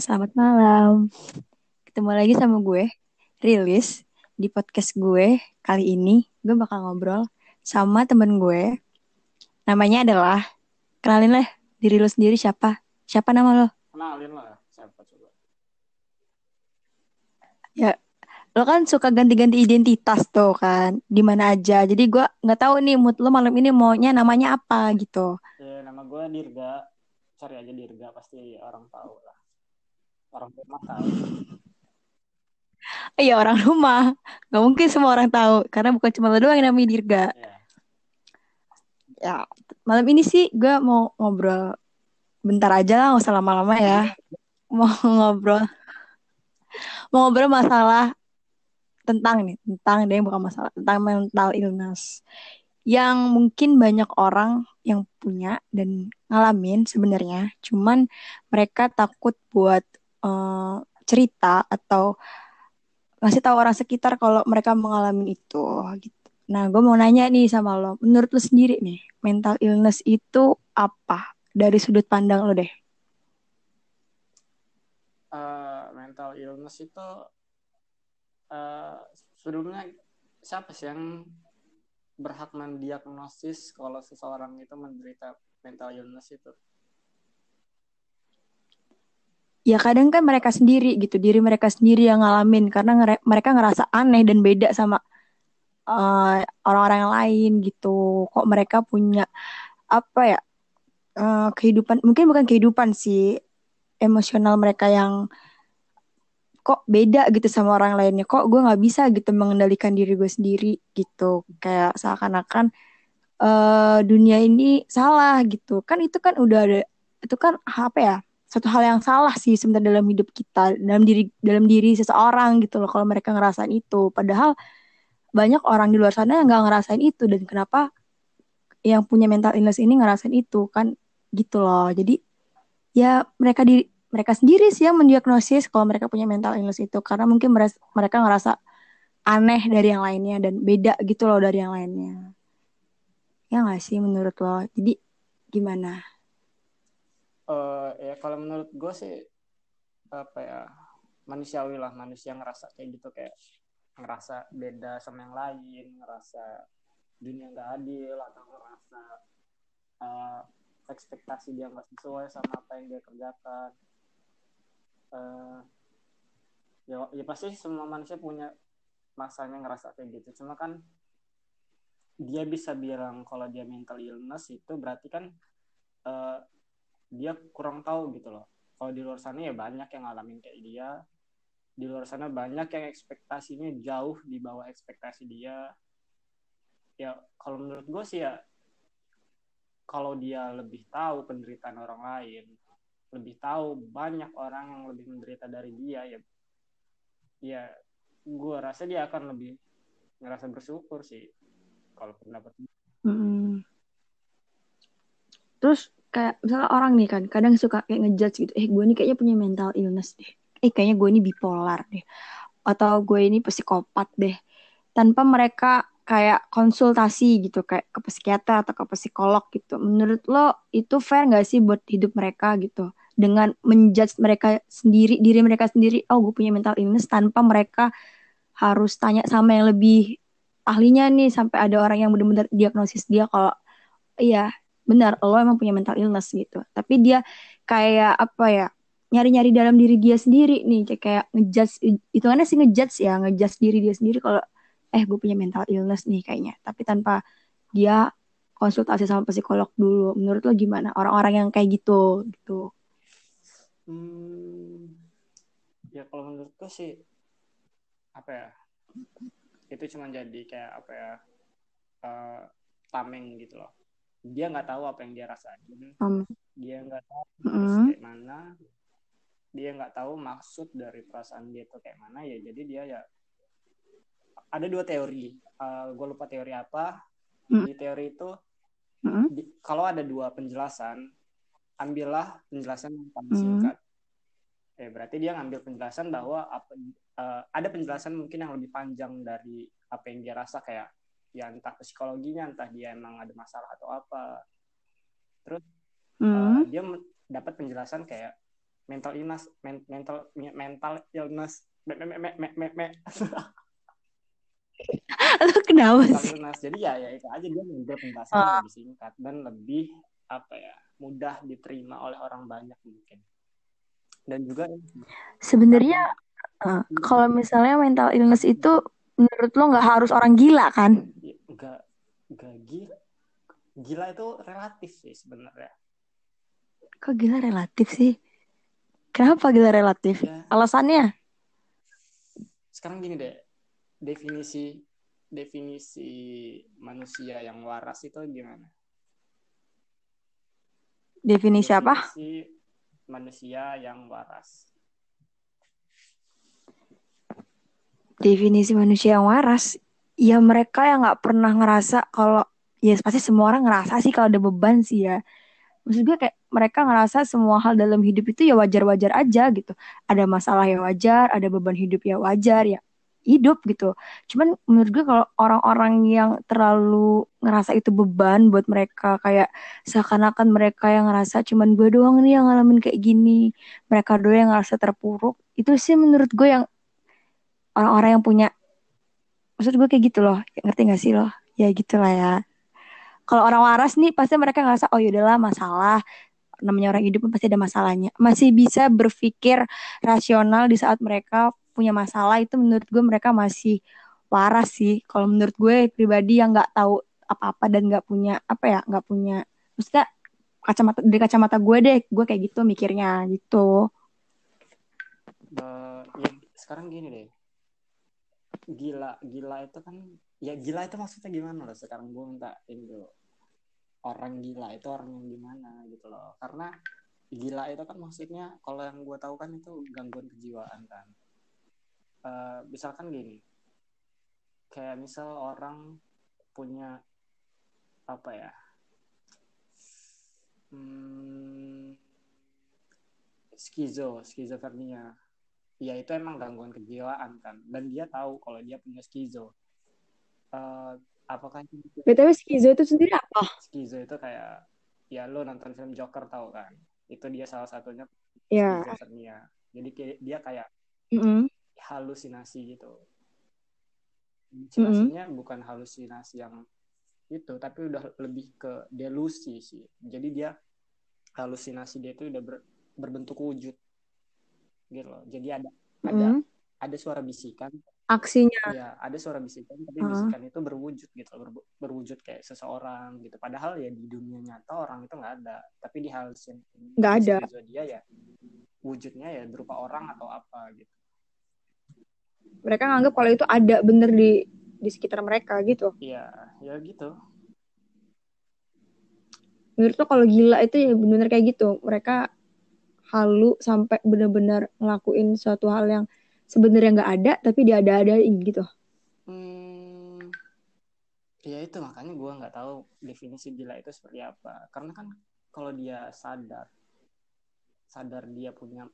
selamat malam. Ketemu lagi sama gue, Rilis, di podcast gue. Kali ini gue bakal ngobrol sama temen gue. Namanya adalah, kenalin lah diri lo sendiri siapa? Siapa nama lo? Kenalin lah siapa coba. Ya, lo kan suka ganti-ganti identitas tuh kan, di mana aja. Jadi gue nggak tahu nih mood lo malam ini maunya namanya apa gitu. Ya, nama gue Dirga. Cari aja Dirga pasti orang tahu lah. Orang rumah tahu. Iya orang rumah, nggak mungkin semua orang tahu karena bukan cuma lo doang yang namanya Dirga. Ya. Ya, malam ini sih gue mau ngobrol bentar aja lah, nggak usah lama-lama ya. Mau ngobrol, mau ngobrol masalah tentang nih, tentang deh bukan masalah, tentang mental illness yang mungkin banyak orang yang punya dan ngalamin sebenarnya, cuman mereka takut buat eh, cerita atau ngasih tahu orang sekitar kalau mereka mengalami itu gitu. Nah, gue mau nanya nih sama lo, menurut lo sendiri nih, mental illness itu apa dari sudut pandang lo deh? Eh, mental illness itu eh sebelumnya siapa sih yang berhak mendiagnosis kalau seseorang itu menderita mental illness itu? Ya kadang kan mereka sendiri gitu, diri mereka sendiri yang ngalamin karena ngere- mereka ngerasa aneh dan beda sama eh, orang-orang yang lain gitu. Kok mereka punya apa ya eh, kehidupan, mungkin bukan kehidupan sih, emosional mereka yang kok beda gitu sama orang lainnya. Kok gue nggak bisa gitu mengendalikan diri gue sendiri gitu. Kayak seakan-akan eh, dunia ini salah gitu. Kan itu kan udah ada, itu kan apa ya? Satu hal yang salah sih sebenarnya dalam hidup kita, dalam diri dalam diri seseorang gitu loh. Kalau mereka ngerasain itu, padahal banyak orang di luar sana yang nggak ngerasain itu dan kenapa yang punya mental illness ini ngerasain itu kan gitu loh. Jadi ya mereka di mereka sendiri sih yang mendiagnosis kalau mereka punya mental illness itu karena mungkin mereka ngerasa aneh dari yang lainnya dan beda gitu loh dari yang lainnya. Ya nggak sih menurut lo? Jadi gimana? Eh ya kalau menurut gue sih apa ya manusiawi lah manusia ngerasa kayak gitu kayak ngerasa beda sama yang lain, ngerasa dunia nggak adil atau ngerasa eh, ekspektasi dia nggak sesuai sama apa yang dia kerjakan. Eh, ya, ya pasti semua manusia punya masanya ngerasa kayak gitu. Cuma kan dia bisa bilang kalau dia mental illness itu berarti kan eh, dia kurang tahu gitu loh. Kalau di luar sana ya banyak yang ngalamin kayak dia. Di luar sana banyak yang ekspektasinya jauh di bawah ekspektasi dia. Ya kalau menurut gue sih ya kalau dia lebih tahu penderitaan orang lain, lebih tahu banyak orang yang lebih menderita dari dia ya ya gue rasa dia akan lebih ngerasa bersyukur sih kalau pendapat Mm-mm. Terus kayak misalnya orang nih kan kadang suka kayak ngejudge gitu, eh gue ini kayaknya punya mental illness deh, eh kayaknya gue ini bipolar deh, atau gue ini psikopat deh, tanpa mereka kayak konsultasi gitu kayak ke psikiater atau ke psikolog gitu. Menurut lo itu fair nggak sih buat hidup mereka gitu? Dengan menjudge mereka sendiri, diri mereka sendiri, oh gue punya mental illness tanpa mereka harus tanya sama yang lebih ahlinya nih sampai ada orang yang benar-benar diagnosis dia kalau iya benar lo emang punya mental illness gitu. Tapi dia kayak apa ya? nyari-nyari dalam diri dia sendiri nih. Kayak kayak ngejudge hitungannya sih ngejudge ya ngejudge diri dia sendiri kalau eh gue punya mental illness nih kayaknya. Tapi tanpa dia konsultasi sama psikolog dulu. Menurut lo gimana? Orang-orang yang kayak gitu gitu. Hmm, ya kalau menurutku sih apa ya itu cuma jadi kayak apa ya eh, tameng gitu loh dia nggak tahu apa yang dia rasain. Um, dia nggak tahu mm, kayak mana. Dia nggak tahu maksud dari perasaan dia itu kayak mana. Ya jadi dia ya ada dua teori. Gue lupa teori apa. Mm. di teori itu mm, di- kalau ada dua penjelasan ambillah penjelasan yang paling mm, singkat. Eh, berarti dia ngambil penjelasan bahwa apa eh, ada penjelasan mungkin yang lebih panjang dari apa yang dia rasa. Kayak ya entah psikologinya, entah dia emang ada masalah atau apa. Terus mm, dia men- dapat penjelasan kayak mental illness men, mental mental illness me, me, me, me, me, me. Lu kenapa mental sih? illness jadi ya ya itu aja dia mengambil penjelasan Ah. lebih singkat dan lebih apa ya mudah diterima oleh orang banyak mungkin dan juga Sebenarnya eh, kalau misalnya mental illness itu menurut lo nggak harus orang gila kan? enggak enggak gila gila itu relatif sih sebenarnya Kok gila relatif sih? Kenapa gila relatif? ya Alasannya? sekarang gini deh definisi definisi manusia yang waras itu gimana Definisi apa? definisi manusia yang waras Definisi manusia yang waras. Ya mereka yang nggak pernah ngerasa kalau ya pasti semua orang ngerasa sih kalau ada beban sih ya. Maksud gue kayak mereka ngerasa semua hal dalam hidup itu ya wajar-wajar aja gitu. Ada masalah ya wajar, ada beban hidup ya wajar ya hidup gitu. Cuman menurut gue kalau orang-orang yang terlalu ngerasa itu beban buat mereka kayak seakan-akan mereka yang ngerasa cuman gue doang nih yang ngalamin kayak gini. Mereka doang yang ngerasa terpuruk. Itu sih menurut gue yang orang-orang yang punya maksud gue kayak gitu loh. Ngerti gak sih lo? Ya gitulah ya. Kalau orang waras nih pasti mereka ngerasa oh yaudahlah masalah. Namanya orang hidup pasti ada masalahnya. Masih bisa berpikir rasional di saat mereka punya masalah itu menurut gue mereka masih waras sih. Kalau menurut gue pribadi yang nggak tahu apa-apa dan nggak punya apa ya nggak punya maksudnya kacamata dari kacamata gue deh gue kayak gitu mikirnya gitu. Be- ya sekarang gini deh gila gila itu kan ya gila itu maksudnya gimana loh? Sekarang gue minta ini orang gila itu orang yang gimana gitu loh. Karena gila itu kan maksudnya kalau yang gue tahu kan itu gangguan kejiwaan kan. Eh, misalkan gini. Kayak misal orang punya apa ya hmm, skizo skizofrenia ya itu emang gangguan kejiwaan kan. Dan dia tahu kalau dia punya skizo Eh, apakah btw skizo itu sendiri apa? Skizo itu kayak ya lo nonton film Joker tahu kan? Itu dia salah satunya ya skizofrenia jadi dia kayak Mm-mm. halusinasi gitu. Halusinasinya bukan halusinasi yang itu tapi udah lebih ke delusi sih. Jadi dia halusinasi dia itu udah ber- berbentuk wujud gitu loh. Jadi ada ada Mm-mm. ada suara bisikan. Aksinya. Ya ada suara bisikan tapi Ah. bisikan itu berwujud gitu ber- berwujud kayak seseorang gitu. Padahal ya di dunia nyata orang itu nggak ada. Tapi di halusin Nggak ada. dia ya wujudnya ya berupa orang atau apa gitu. Mereka nganggap kalau itu ada bener di di sekitar mereka gitu. Iya, ya gitu. menurut lo kalau gila itu ya bener kayak gitu. Mereka halu sampai bener-bener ngelakuin suatu hal yang sebenarnya nggak ada tapi dia ada-adain gitu Hmm, ya itu makanya gue nggak tahu definisi gila itu seperti apa. Karena kan kalau dia sadar, sadar dia punya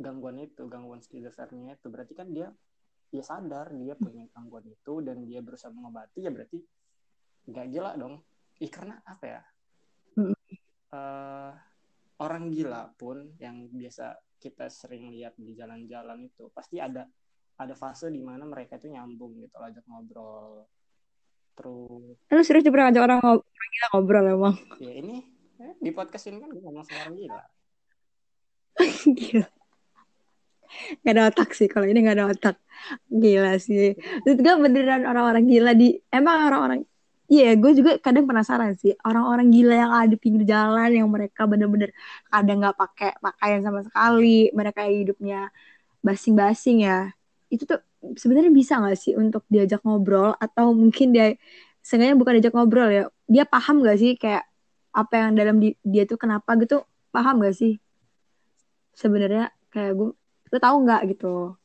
gangguan itu, gangguan skizofrenia itu, berarti kan dia dia sadar dia punya gangguan itu dan dia berusaha mengobati ya berarti nggak gila dong. Ih karena apa ya? Mm. Orang gila pun yang biasa kita sering lihat di jalan-jalan itu pasti ada ada fase di mana mereka itu nyambung gitu ajak ngobrol. Terus lu serius pernah ngajak orang ngob- orang gila ngobrol emang? Ya ini eh, di podcast ini kan gue ngomong sama orang gila. Gila. Gak ada otak sih kalau ini gak ada otak. Gila sih. Menurut gue beneran orang-orang gila di emang orang-orang Iya, gue juga kadang penasaran sih orang-orang gila yang ada di pinggir jalan yang mereka bener-bener kadang nggak pakai pakaian sama sekali, mereka hidupnya basing-basing ya. Itu tuh sebenarnya bisa nggak sih untuk diajak ngobrol atau mungkin dia sengaja bukan diajak ngobrol ya, dia paham nggak sih kayak apa yang dalam di- dia tuh kenapa gitu, paham nggak sih? Sebenarnya kayak gue, lu tahu nggak gitu?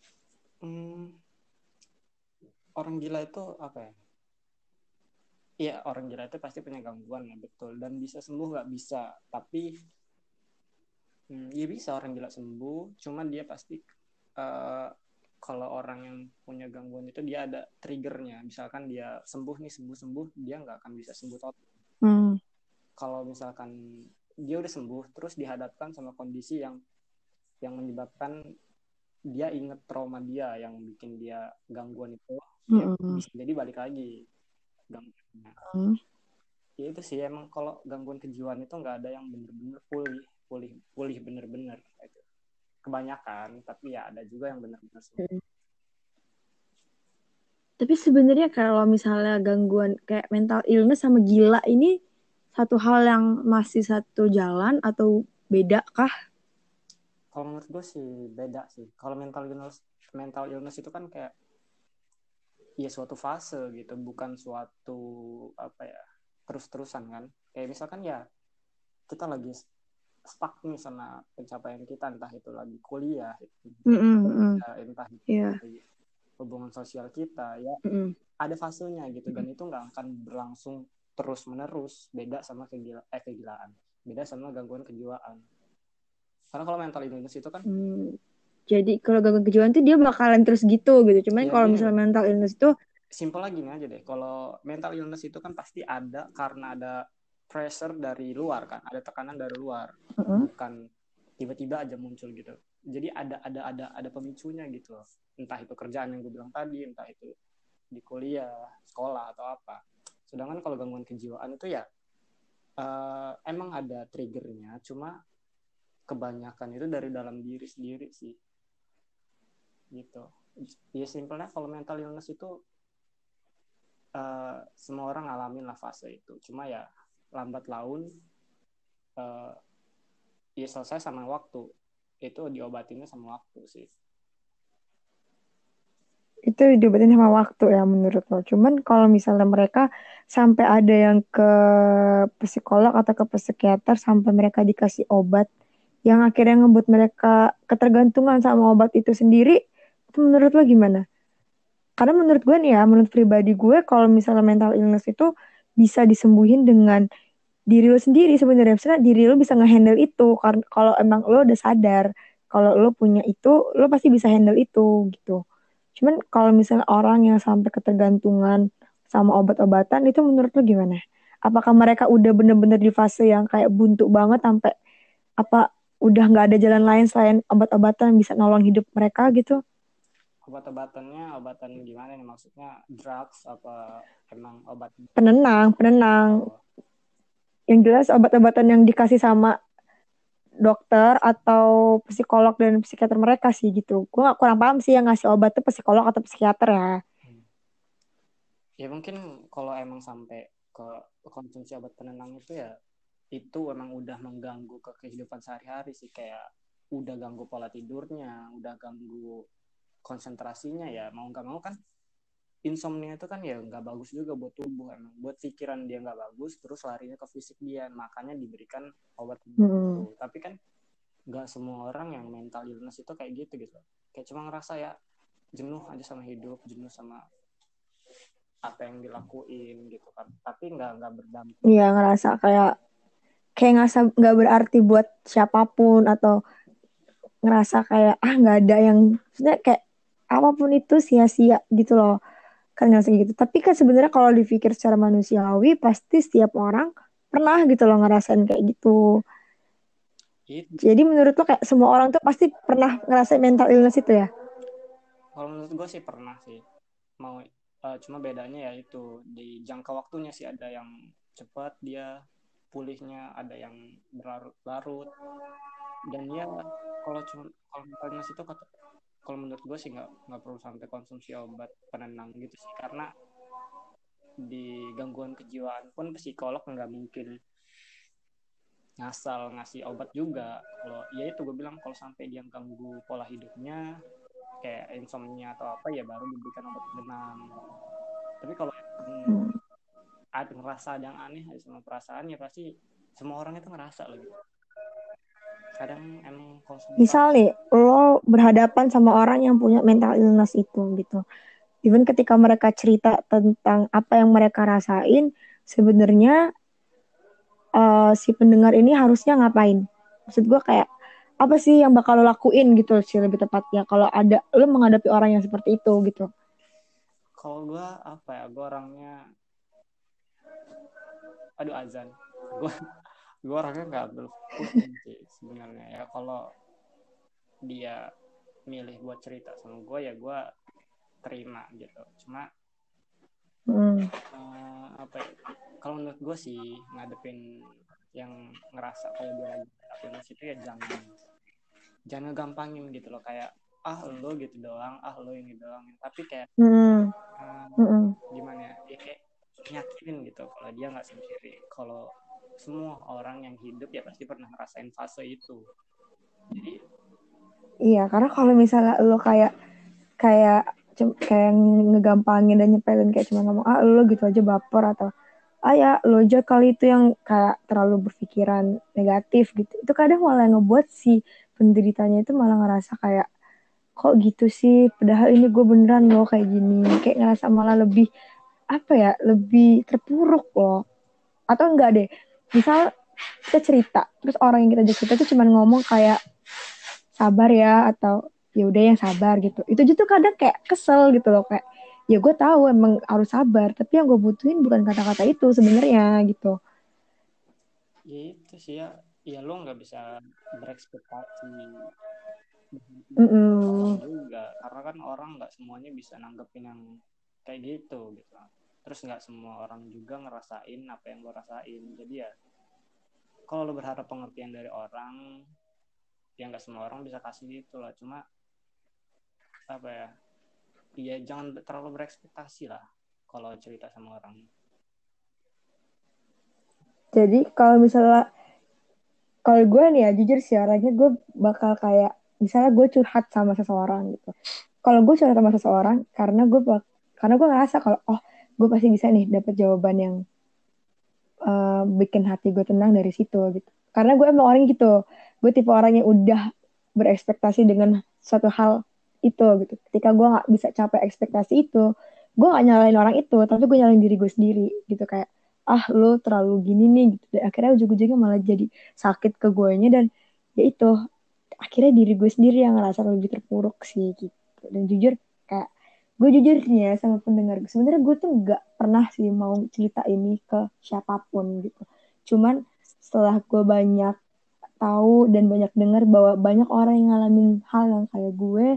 Hmm, orang gila itu apa ya Iya orang gila itu pasti punya gangguan ya betul. Dan bisa sembuh nggak bisa. Tapi hmm, ya bisa orang gila sembuh. Cuman dia pasti eh, kalau orang yang punya gangguan itu dia ada triggernya. Misalkan dia sembuh nih sembuh sembuh dia nggak akan bisa sembuh total. Hmm. kalau misalkan dia udah sembuh terus dihadapkan sama kondisi yang yang menyebabkan dia inget trauma dia yang bikin dia gangguan itu Mm ya -mm. bisa jadi balik lagi. Gangguannya Mm. ya itu sih emang kalau gangguan kejiwaan itu nggak ada yang bener-bener pulih pulih pulih bener-bener itu kebanyakan tapi ya ada juga yang bener-bener sembuh. Mm. Tapi sebenarnya kalau misalnya gangguan kayak mental illness sama gila ini satu hal yang masih satu jalan atau beda kah? kalau menurut gue sih beda sih kalau mental illness mental illness itu kan kayak ya suatu fase gitu bukan suatu apa ya terus-terusan kan kayak misalkan ya kita lagi stuck nih sama pencapaian kita entah itu lagi kuliah Mm -mm, mm. ya, entah itu Iya. dari hubungan sosial kita ya Mm -mm. ada fasenya gitu dan itu nggak akan berlangsung terus menerus beda sama kegila eh kegilaan beda sama gangguan kejiwaan karena kalau mental illness itu kan Hmm. Jadi kalau gangguan kejiwaan tuh dia bakalan terus gitu gitu. Cuman Iya, kalau gini. misalnya mental illness itu simpel lagi nih aja deh kalau mental illness itu kan pasti ada karena ada pressure dari luar kan ada tekanan dari luar Mm-mm. bukan tiba-tiba aja muncul gitu jadi ada ada ada ada pemicunya gitu loh entah itu kerjaan yang gue bilang tadi entah itu di kuliah sekolah atau apa sedangkan kalau gangguan kejiwaan itu ya eh, emang ada triggernya cuma kebanyakan itu dari dalam diri sendiri sih gitu. Ya simpelnya kalau mental illness itu eh, semua orang ngalamin lah fase itu. Cuma ya lambat laun eh, ya selesai sama waktu. Itu diobatinnya sama waktu sih. Itu diobatin sama waktu ya menurut lo. Cuman kalau misalnya mereka sampai ada yang ke psikolog atau ke psikiater sampai mereka dikasih obat yang akhirnya ngebuat mereka ketergantungan sama obat itu sendiri, menurut lo gimana? Karena menurut gue nih ya, menurut pribadi gue kalau misalnya mental illness itu bisa disembuhin dengan diri lo sendiri sebenarnya. Misalnya diri lo bisa ngehandle itu karena kalau emang lo udah sadar kalau lo punya itu, lo pasti bisa handle itu gitu. Cuman kalau misalnya orang yang sampai ketergantungan sama obat-obatan itu menurut lo gimana? Apakah mereka udah bener-bener di fase yang kayak buntu banget sampai apa udah nggak ada jalan lain selain obat-obatan bisa nolong hidup mereka gitu? Obat-obatannya obatan gimana nih maksudnya drugs apa emang obat Penenang, penenang. Oh, Yang jelas obat-obatan yang dikasih sama dokter atau psikolog dan psikiater mereka sih gitu. Gue gak kurang paham sih yang ngasih obat tuh psikolog atau psikiater ya. ya mungkin kalau emang sampai ke konsumsi obat penenang itu ya itu emang udah mengganggu ke kehidupan sehari-hari sih kayak udah ganggu pola tidurnya udah ganggu konsentrasinya ya mau nggak mau kan insomnia itu kan ya nggak bagus juga buat tubuh emang. Buat pikiran dia nggak bagus terus larinya ke fisik dia makanya diberikan obat Hmm. itu. Tapi kan nggak semua orang yang mental illness itu kayak gitu gitu. Kayak cuma ngerasa ya jenuh aja sama hidup jenuh sama apa yang dilakuin gitu kan. Tapi nggak nggak berdampak. Iya ngerasa kayak kayak ngerasa nggak berarti buat siapa pun atau ngerasa kayak ah nggak ada yang maksudnya kayak apa pun itu sia-sia gitu loh. Kan ngerasa gitu. Tapi kan sebenarnya kalau dipikir secara manusiawi pasti setiap orang pernah gitu loh ngerasain kayak gitu. Itu jadi menurut lo kayak semua orang tuh pasti pernah ngerasain mental illness itu ya? Kalau menurut gue sih pernah sih. Mau eh, cuma bedanya ya itu. Di jangka waktunya sih ada yang cepat dia pulihnya ada yang berlarut-larut. Dan ya kalau cuma kalau mental illness itu kata kalau menurut gue sih nggak nggak perlu sampai konsumsi obat penenang gitu sih. Karena di gangguan kejiwaan pun psikolog nggak mungkin ngasal ngasih obat juga. Kalau ya itu gue bilang kalau sampai dia ganggu pola hidupnya kayak insomnia atau apa ya baru diberikan obat penenang. Tapi kalau hmm, ada ngerasa ada yang aneh sama perasaan ya pasti semua orang itu ngerasa loh gitu. Kadang emang konsumsi misal nih lo berhadapan sama orang yang punya mental illness itu gitu. Even ketika mereka cerita tentang apa yang mereka rasain sebenarnya eh, si pendengar ini harusnya ngapain? Maksud gue kayak apa sih yang bakal lo lakuin gitu sih lebih tepatnya kalau ada lo menghadapi orang yang seperti itu gitu. Kalau gue apa ya gue orangnya aduh azan. Gue gue orangnya nggak ambil pusing sih sebenarnya ya kalau dia milih buat cerita sama gue ya gue terima gitu cuma Hmm. eh, apa ya, kalau menurut gue sih ngadepin yang ngerasa kayak dia lagi emosi itu ya jangan jangan ngegampangin gitu loh kayak ah lo gitu doang ah lo ini doang tapi kayak Hmm. Hmm. gimana ya, ya kayak nyakitin gitu kalau dia nggak sendiri kalau semua orang yang hidup ya pasti pernah ngerasain fase itu. Jadi Iya, karena kalau misalnya lo kayak kayak kayak ngegampangin dan nyepelin kayak cuma ngomong ah lo gitu aja baper atau ah ya lo aja kali itu yang kayak terlalu berpikiran negatif gitu. Itu kadang malah ngebuat si penderitanya itu malah ngerasa kayak kok gitu sih? Padahal ini gue beneran loh kayak gini. Kayak ngerasa malah lebih apa ya lebih terpuruk loh. Atau enggak deh misal kita cerita. Terus orang yang kita ajak cerita tuh cuma ngomong kayak sabar ya atau ya udah yang sabar gitu. Itu tuh kadang kayak kesel gitu loh kayak ya gue tahu emang harus sabar tapi yang gue butuhin bukan kata-kata itu sebenarnya gitu. Ya itu sih ya. Ya lo nggak bisa berekspektasi. Mm-mm. juga karena kan orang nggak semuanya bisa nanggepin yang kayak gitu gitu terus nggak semua orang juga ngerasain apa yang lo rasain. Jadi ya kalau lo berharap pengertian dari orang ya nggak semua orang bisa kasih gitu lah. Cuma apa ya ya jangan terlalu berekspektasi lah kalau cerita sama orang. Jadi kalau misalnya kalau gue nih ya jujur sih orangnya gue bakal kayak misalnya gue curhat sama seseorang gitu. Kalau gue curhat sama seseorang karena gue karena gue ngerasa kalau oh gue pasti bisa nih dapat jawaban yang uh, bikin hati gue tenang dari situ gitu. Karena gue emang orang gitu. Gue tipe orang yang udah berekspektasi dengan suatu hal itu gitu. Ketika gue nggak bisa capai ekspektasi itu gue gak nyalain orang itu tapi gue nyalain diri gue sendiri gitu. Kayak ah lo terlalu gini nih gitu. Dan akhirnya ujung-ujungnya malah jadi sakit ke guanya dan ya itu akhirnya diri gue sendiri yang ngerasa lebih terpuruk sih gitu. Dan jujur gue jujur nih ya sama pendengar sebenarnya gue tuh nggak pernah sih mau cerita ini ke siapa pun gitu. Cuman setelah gue banyak tahu dan banyak dengar bahwa banyak orang yang ngalamin hal yang kayak gue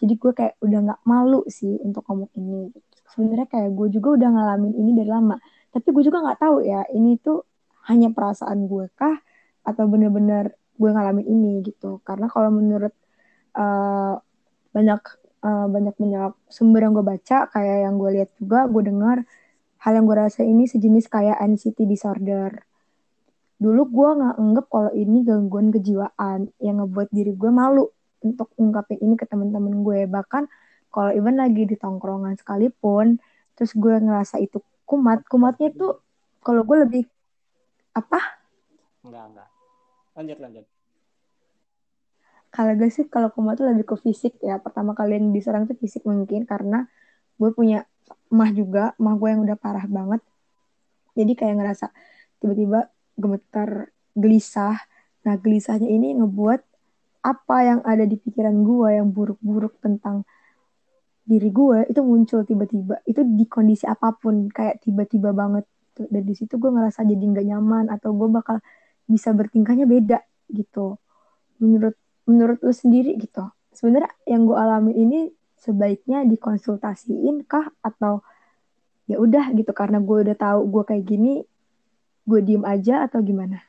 jadi gue kayak udah nggak malu sih untuk ngomong ini gitu. sebenarnya kayak gue juga udah ngalamin ini dari lama. Tapi gue juga nggak tahu ya ini tuh hanya perasaan gue kah atau bener-bener gue ngalamin ini gitu. Karena kalau menurut uh, banyak uh, banyak banyak sumber yang gue baca kayak yang gue lihat juga gue dengar hal yang gue rasa ini sejenis kayak anxiety disorder. Dulu gue nggak anggap kalau ini gangguan kejiwaan yang ngebuat diri gue malu untuk ungkapin ini ke teman-teman gue bahkan kalau even lagi di tongkrongan sekalipun terus gue ngerasa itu kumat kumatnya itu kalau gue lebih apa? Enggak enggak lanjut lanjut kalau gue sih kalau kumat tuh lebih ke fisik ya. Pertama kalian diserang tuh fisik mungkin karena gue punya mah juga. Mah gue yang udah parah banget. Jadi kayak ngerasa tiba-tiba gemetar gelisah. Nah gelisahnya ini ngebuat apa yang ada di pikiran gue yang buruk-buruk tentang diri gue itu muncul tiba-tiba. Itu di kondisi apa pun kayak tiba-tiba banget. Dan di situ gue ngerasa jadi nggak nyaman atau gue bakal bisa bertingkahnya beda gitu. Menurut menurut lu sendiri gitu. Sebenarnya yang gue alami ini sebaiknya dikonsultasiin kah? Atau ya udah gitu karena gue udah tahu gue kayak gini gue diem aja atau gimana?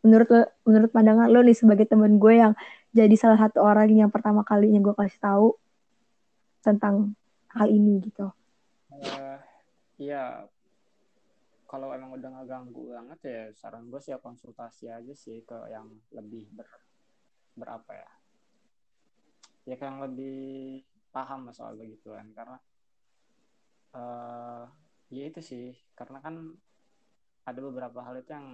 Menurut lo, menurut pandangan lo nih sebagai temen gue yang jadi salah satu orang yang pertama kalinya gue kasih tahu tentang hal ini gitu. Uh, ya kalau emang udah nggak ganggu banget ya saran gue sih ya konsultasi aja sih ke yang lebih ber berapa ya? Ya ke yang lebih paham soal begituan. Karena uh, ya itu sih. Karena kan ada beberapa hal itu yang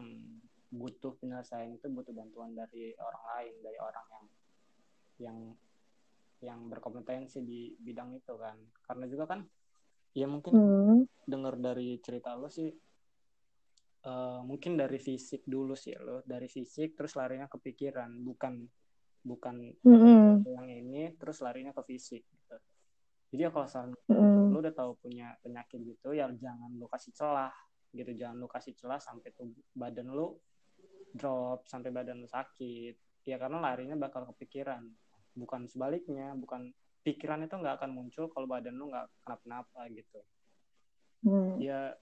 butuh penyelesaian itu butuh bantuan dari orang lain dari orang yang yang yang berkompetensi di bidang itu kan. Karena juga kan ya mungkin hmm. dengar dari cerita lo sih uh, mungkin dari fisik dulu sih lo. Dari fisik terus larinya ke pikiran. Bukan bukan hmm. yang ini terus larinya ke fisik gitu. jadi ya kalau saran hmm. lo udah tahu punya penyakit gitu ya jangan lo kasih celah gitu jangan lo kasih celah sampai tuh badan lo drop sampai badan lo sakit ya karena larinya bakal kepikiran bukan sebaliknya bukan pikiran itu nggak akan muncul kalau badan lu nggak kenapa-napa gitu Hmm. ya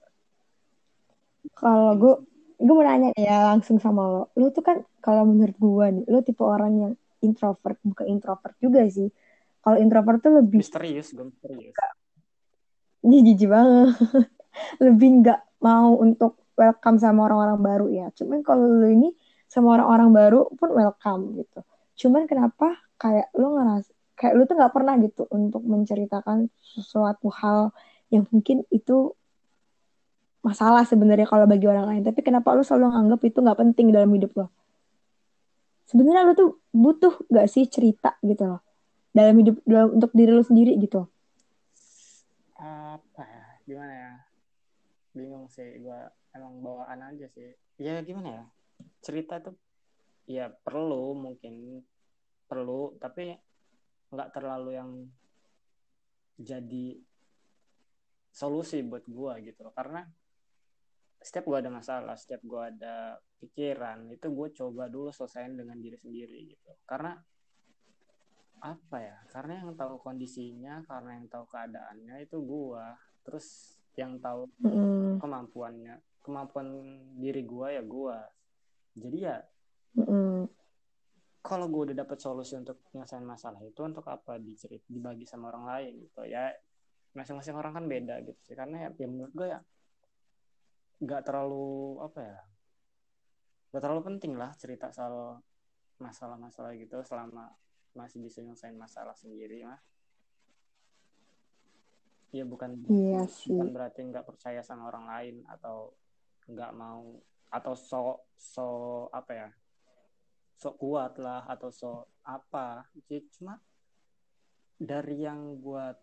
Kalau gue, gue mau nanya ya langsung sama lo. Lo tuh kan kalau menurut gue nih, lo tipe orang yang introvert, bukan introvert juga sih. Kalau introvert tuh lebih, misterius gue misterius ini jijik banget, lebih nggak mau untuk welcome sama orang-orang baru ya. Cuman kalau lo ini sama orang-orang baru pun welcome gitu. Cuman kenapa kayak lo ngeras, kayak lo tuh nggak pernah gitu untuk menceritakan sesuatu hal yang mungkin itu masalah sebenarnya kalau bagi orang lain. Tapi kenapa lo selalu nganggap itu nggak penting dalam hidup lo? Sebenarnya lo tuh butuh gak sih cerita gitu loh? Dalam hidup dalam, untuk diri lo sendiri gitu. apa ya? Gimana ya? Bingung sih gue emang bawaan aja sih. Ya gimana ya? Cerita tuh ya perlu mungkin. Perlu tapi nggak terlalu yang jadi solusi buat gue gitu loh. Karena setiap gue ada masalah setiap gue ada pikiran itu gue coba dulu selesaiin dengan diri sendiri gitu. Karena apa ya karena yang tahu kondisinya karena yang tahu keadaannya itu gue terus yang tahu Mm-mm, kemampuannya kemampuan diri gue ya gue jadi ya mm-mm, kalau gue udah dapet solusi untuk nyelesain masalah itu untuk apa dicerit dibagi sama orang lain gitu. Ya masing-masing orang kan beda gitu sih. Karena ya, ya menurut gue ya nggak terlalu apa ya nggak terlalu penting lah cerita soal masalah-masalah gitu selama masih bisa nyelesain masalah sendiri mah ya bukan Iya sih. bukan berarti nggak percaya sama orang lain atau nggak mau atau so so apa ya so kuat lah atau so apa cuma dari yang buat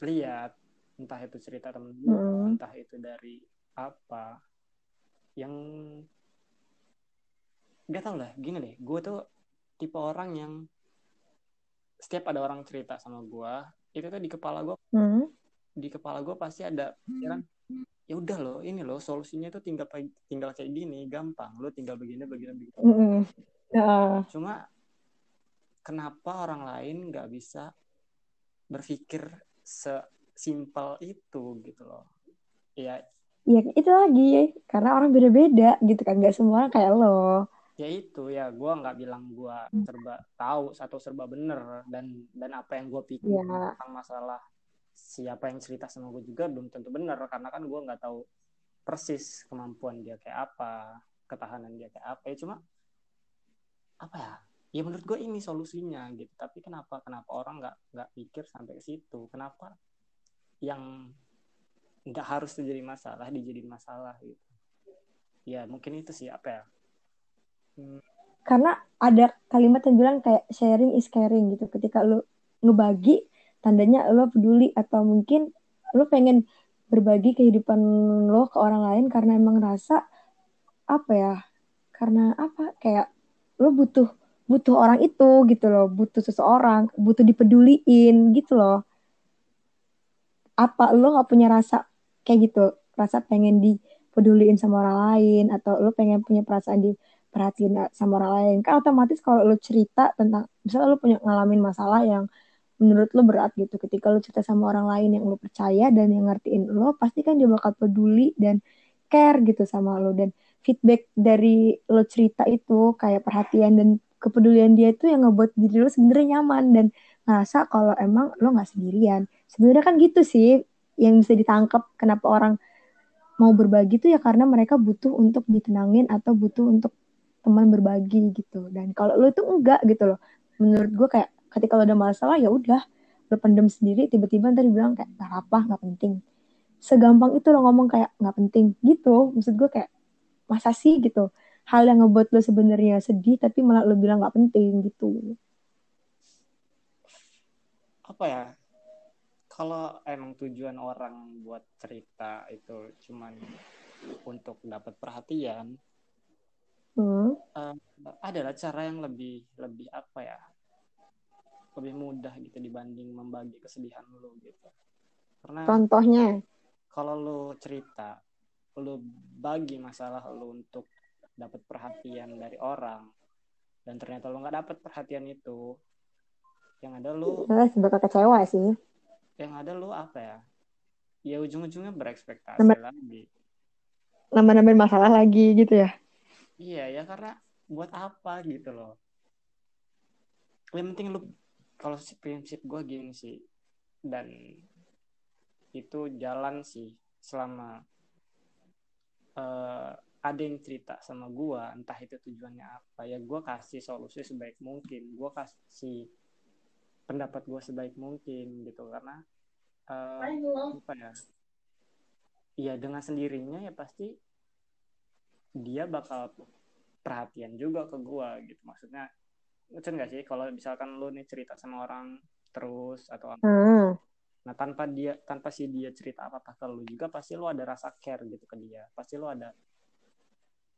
lihat entah itu cerita temen gue Mm. entah itu dari apa yang nggak tau lah gini deh gue tuh tipe orang yang setiap ada orang cerita sama gue itu tuh di kepala gue Mm. di kepala gue pasti ada pikiran ya udah loh ini loh solusinya itu tinggal tinggal kayak gini gampang lo tinggal begini begini begitu Mm-mm. Nah, cuma kenapa orang lain nggak bisa berpikir sesimpel itu gitu loh. Ya ya itu lagi. Karena orang beda-beda gitu kan. Gak semua orang kayak lo. ya itu ya. Gue nggak bilang gue serba tahu atau serba bener. Dan dan apa yang gue pikir Ya. tentang masalah siapa yang cerita sama gue juga belum tentu bener. Karena kan gue nggak tahu persis kemampuan dia kayak apa ketahanan dia kayak apa. Ya cuma apa ya? Ya menurut gue ini solusinya gitu. Tapi kenapa kenapa orang nggak nggak pikir sampai ke situ? Kenapa yang nggak harus terjadi masalah dijadiin masalah gitu ya mungkin itu sih apa ya Hmm, Karena ada kalimat yang bilang kayak sharing is caring gitu. Ketika lo ngebagi, tandanya lo peduli atau mungkin lo pengen berbagi kehidupan lo ke orang lain karena emang rasa apa ya? Karena apa? Kayak lo butuh butuh orang itu gitu loh, butuh seseorang, butuh dipeduliin gitu loh. Apa lo nggak punya rasa kayak gitu, rasa pengen dipeduliin sama orang lain atau lo pengen punya perasaan diperhatiin sama orang lain? Kan otomatis kalau lo cerita tentang misalnya lo punya ngalamin masalah yang menurut lo berat gitu, ketika lo cerita sama orang lain yang lo percaya dan yang ngertiin lo, pasti kan dia bakal peduli dan care gitu sama lo dan feedback dari lo cerita itu kayak perhatian dan kepedulian dia itu yang ngebuat diri lo sebenarnya nyaman dan ngerasa kalau emang lo nggak sendirian. Sebenarnya kan gitu sih yang bisa ditangkap kenapa orang mau berbagi tuh ya karena mereka butuh untuk ditenangin atau butuh untuk teman berbagi gitu. Dan kalau lo itu enggak gitu loh. Menurut gue kayak ketika lo ada masalah ya udah lo pendem sendiri tiba-tiba ntar dibilang kayak gak apa nggak penting. Segampang itu lo ngomong kayak nggak penting gitu. Maksud gue kayak masa sih gitu hal yang ngebuat lo sebenarnya sedih tapi malah lo bilang nggak penting gitu. Apa ya kalau emang tujuan orang buat cerita itu cuman untuk dapat perhatian Hmm. eh, adalah cara yang lebih lebih apa ya lebih mudah gitu dibanding membagi kesedihan lu gitu karena Contohnya, kalau lu cerita lu bagi masalah lu untuk dapat perhatian dari orang dan ternyata lo nggak dapet perhatian itu yang ada lo Ya, sebagai kecewa sih. yang ada lo apa ya ya ujung-ujungnya berekspektasi Nambah- lagi Nambah-nambahin masalah lagi gitu ya. iya ya karena buat apa gitu loh yang penting lu kalau si prinsip gue gini sih dan itu jalan sih selama eh, ada yang cerita sama gue entah itu tujuannya apa ya gue kasih solusi sebaik mungkin gue kasih pendapat gue sebaik mungkin gitu karena eh, apa ya ya dengan sendirinya ya pasti dia bakal perhatian juga ke gua gitu. Maksudnya lucu nggak sih kalau misalkan lu nih cerita sama orang terus atau apa? Hmm. nah tanpa dia tanpa si dia cerita apa apa ke lu juga pasti lu ada rasa care gitu ke dia. Pasti lu ada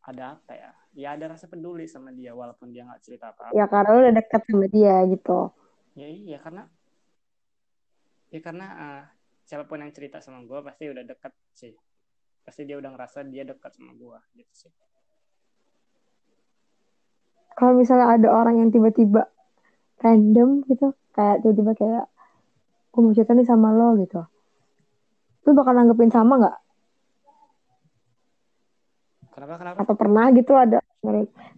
ada apa ya? Ya ada rasa peduli sama dia walaupun dia nggak cerita apa apa Ya karena lu udah deket sama dia gitu. Ya iya karena ya karena ah, siapa pun yang cerita sama gua pasti udah dekat sih pasti dia udah ngerasa dia dekat sama gua gitu sih Kalau misalnya ada orang yang tiba-tiba random gitu, kayak tiba-tiba kayak gue mau cerita nih sama lo gitu. Lu bakal nanggepin sama nggak? kenapa kenapa Atau pernah gitu ada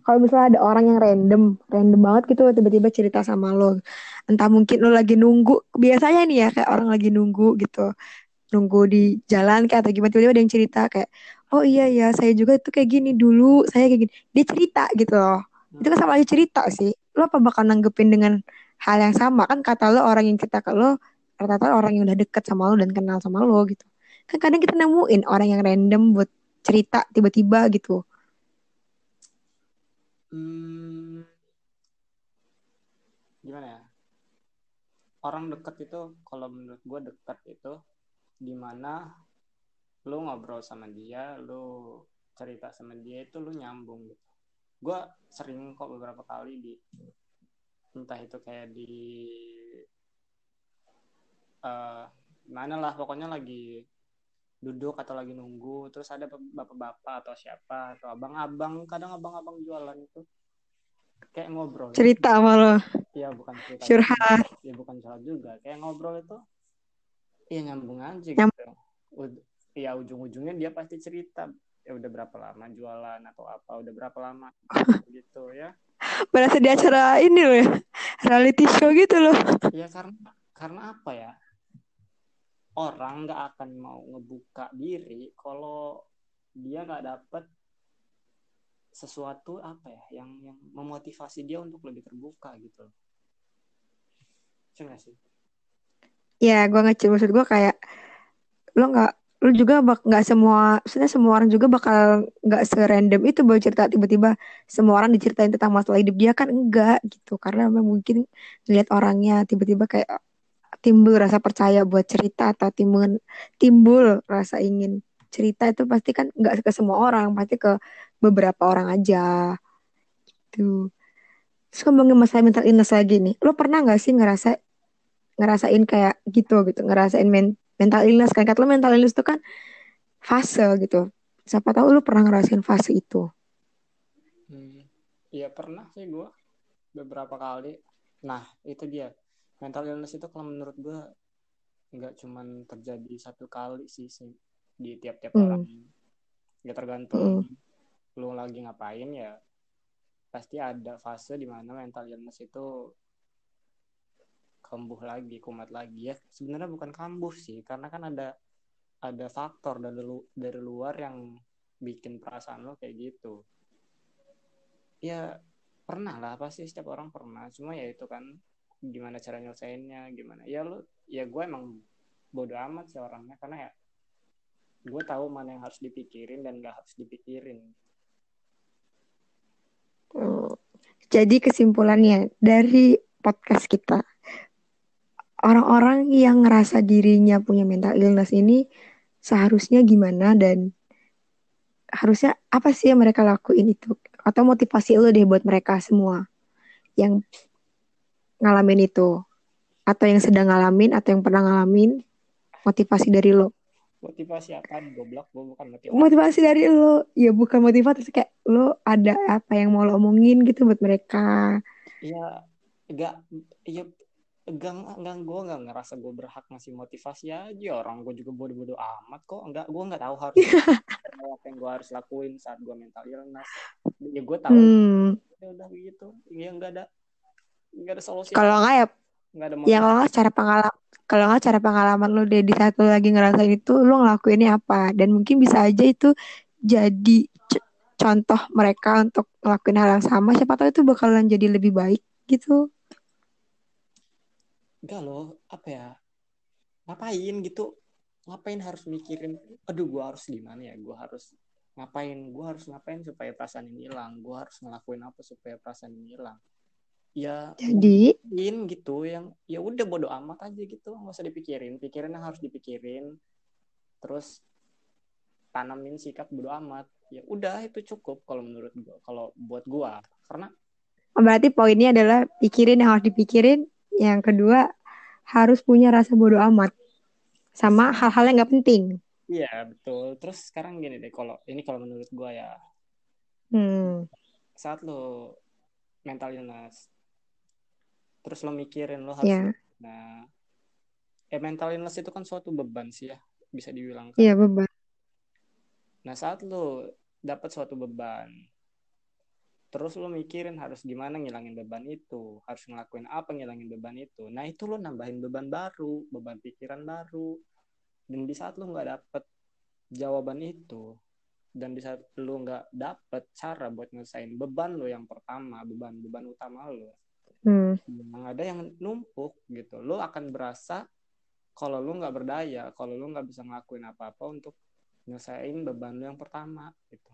kalau misalnya ada orang yang random, random banget gitu tiba-tiba cerita sama lo. Entah mungkin lo lagi nunggu, biasanya nih ya kayak orang lagi nunggu gitu. Nunggu di jalan kayak atau gimana tiba-tiba ada yang cerita kayak oh iya ya saya juga tuh kayak gini dulu, saya kayak gini. Dia cerita gitu loh. Itu kan sama aja cerita sih. Lo apa bakal nanggepin dengan hal yang sama kan kata lo orang yang cerita ke lo rata-rata orang yang udah deket sama lo dan kenal sama lo gitu. Kan kadang kita nemuin orang yang random buat cerita tiba-tiba gitu. Hmm, gimana ya? Orang dekat itu, kalau menurut gue dekat itu di mana lu ngobrol sama dia, lu cerita sama dia itu lu nyambung gitu. Gue sering kok beberapa kali di entah itu kayak di eh mana lah pokoknya lagi duduk atau lagi nunggu terus ada bapak-bapak atau siapa atau abang-abang kadang abang-abang jualan itu kayak ngobrol Cerita sama lo. ya bukan cerita Curhat. ya bukan curhat juga kayak ngobrol itu ya nyambung aja Nyam- gitu Ud- ya ujung-ujungnya dia pasti cerita ya udah berapa lama jualan atau apa udah berapa lama gitu ya Berasa di acara ini loh ya. Reality show gitu loh. ya karena karena apa ya orang nggak akan mau ngebuka diri kalau dia nggak dapet sesuatu apa ya yang yang memotivasi dia untuk lebih terbuka gitu loh. Nggak sih? Ya, gue ngecil maksud gue kayak lo nggak lo juga bak nggak semua maksudnya semua orang juga bakal nggak serandom itu baru cerita tiba-tiba semua orang diceritain tentang masalah hidup dia kan enggak gitu karena memang mungkin lihat orangnya tiba-tiba kayak timbul rasa percaya buat cerita atau timbul timbul rasa ingin cerita itu pasti kan nggak ke semua orang pasti ke beberapa orang aja. Gitu. Terus ngomongin masalah mental illness lagi nih lo pernah nggak sih ngerasa ngerasain kayak gitu gitu ngerasain men- mental illness kan? Kata lo mental illness itu kan fase gitu. Siapa tahu lo pernah ngerasain fase itu. Hmm. Iya pernah sih gue beberapa kali. Nah itu dia mental illness itu kalau menurut gue nggak cuman terjadi satu kali sih, di tiap-tiap Hmm. orang. Ya tergantung Hmm. lu lagi ngapain ya. Pasti ada fase di mana mental illness itu kambuh lagi, kumat lagi ya. Sebenarnya bukan kambuh sih, karena kan ada ada faktor dari lu- dari luar yang bikin perasaan lo kayak gitu. Ya pernah lah pasti setiap orang pernah cuma ya itu kan gimana cara nyelesainnya gimana ya lu ya gue emang bodoh amat sih orangnya karena ya gue tahu mana yang harus dipikirin dan gak harus dipikirin Hmm. Jadi kesimpulannya dari podcast kita, orang-orang yang ngerasa dirinya punya mental illness ini seharusnya gimana dan harusnya apa sih yang mereka lakuin itu? Atau motivasi lo deh buat mereka semua yang ngalamin itu. Atau yang sedang ngalamin atau yang pernah ngalamin motivasi dari lo. motivasi apa goblok gue bukan motivasi. Motivasi dari lo. Ya bukan motivasi kayak lo ada apa yang mau lo omongin gitu buat mereka. Ya enggak ya enggak enggak gue enggak ngerasa gue berhak ngasih motivasi aja. Orang gue juga bodoh-bodoh amat kok. Enggak gue enggak tahu harus apa yang gue harus lakuin saat gue mental illness ya gue tahu. Hmm. ya udah gitu. Ya enggak ada enggak ada solusi. Kalau enggak ya enggak ada ya kalau nggak cara pengalaman kalau nggak cara pengalaman lo deh di saat lo lagi ngerasain itu lo ngelakuinnya apa? Dan mungkin bisa aja itu jadi contoh mereka untuk ngelakuin hal yang sama. Siapa tahu itu bakalan jadi lebih baik gitu. Enggak loh apa ya ngapain gitu? Ngapain harus mikirin aduh gue harus gimana ya? Gue harus ngapain? Gue harus ngapain supaya perasaan ini hilang? Gue harus ngelakuin apa supaya perasaan ini hilang ya jadi? in gitu yang ya udah bodo amat aja gitu. Nggak usah dipikirin. Pikirin yang harus dipikirin. Terus tanamin sikap bodo amat. Ya udah itu cukup kalau menurut gua kalau buat gua. Karena berarti poinnya adalah pikirin yang harus dipikirin. Yang kedua harus punya rasa bodoh amat. Sama hal-hal yang nggak penting. Iya betul. Terus sekarang gini deh kalau ini kalau menurut gua ya. Hmm. saat lo mental illness terus lo mikirin lo harus ya nah eh mental illness itu kan suatu beban sih ya bisa dibilang kan. iya beban. Nah saat lo dapat suatu beban terus lo mikirin harus gimana ngilangin beban itu harus ngelakuin apa ngilangin beban itu. Nah itu lo nambahin beban baru beban pikiran baru. Dan di saat lo nggak dapet jawaban itu dan di saat lo nggak dapet cara buat nyelesain beban lo yang pertama beban beban utama lo hmm. yang ada yang numpuk gitu. Lo akan berasa kalau lo nggak berdaya kalau lo nggak bisa ngelakuin apa apa untuk nyelesain beban lo yang pertama gitu.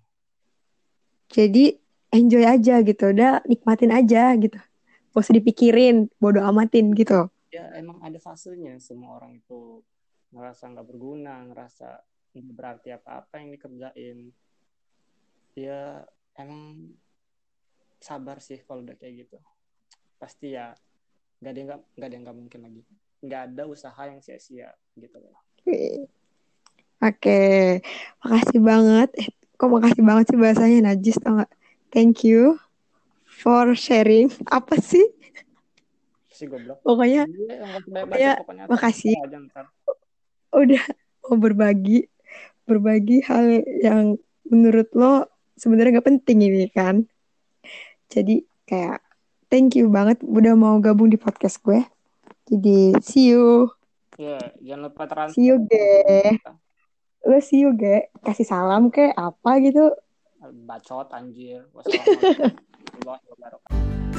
Jadi enjoy aja gitu. Udah nikmatin aja gitu. Gak usah dipikirin bodoh amatin gitu. Ya emang ada fasenya. Semua orang itu ngerasa nggak berguna ngerasa nggak berarti apa-apa yang dikerjain. Ya emang sabar sih kalau udah kayak gitu pasti ya nggak ada yang nggak nggak ada yang nggak mungkin lagi. Nggak ada usaha yang sia-sia gitu loh. Oke. Makasih banget. Eh, kok makasih banget sih bahasanya najis tau nggak? Thank you for sharing. Apa sih? Si goblok. Pokoknya nggak pokoknya makasih. udah mau berbagi. Berbagi hal yang menurut lo sebenarnya gak penting ini kan? Jadi kayak thank you banget udah mau gabung di podcast gue. Jadi see you. Iya, jangan lupa trans see you ge. Lo see you ge. Kasih salam ke apa gitu? Bacot anjir. Wassalamualaikum warahmatullahi wabarakatuh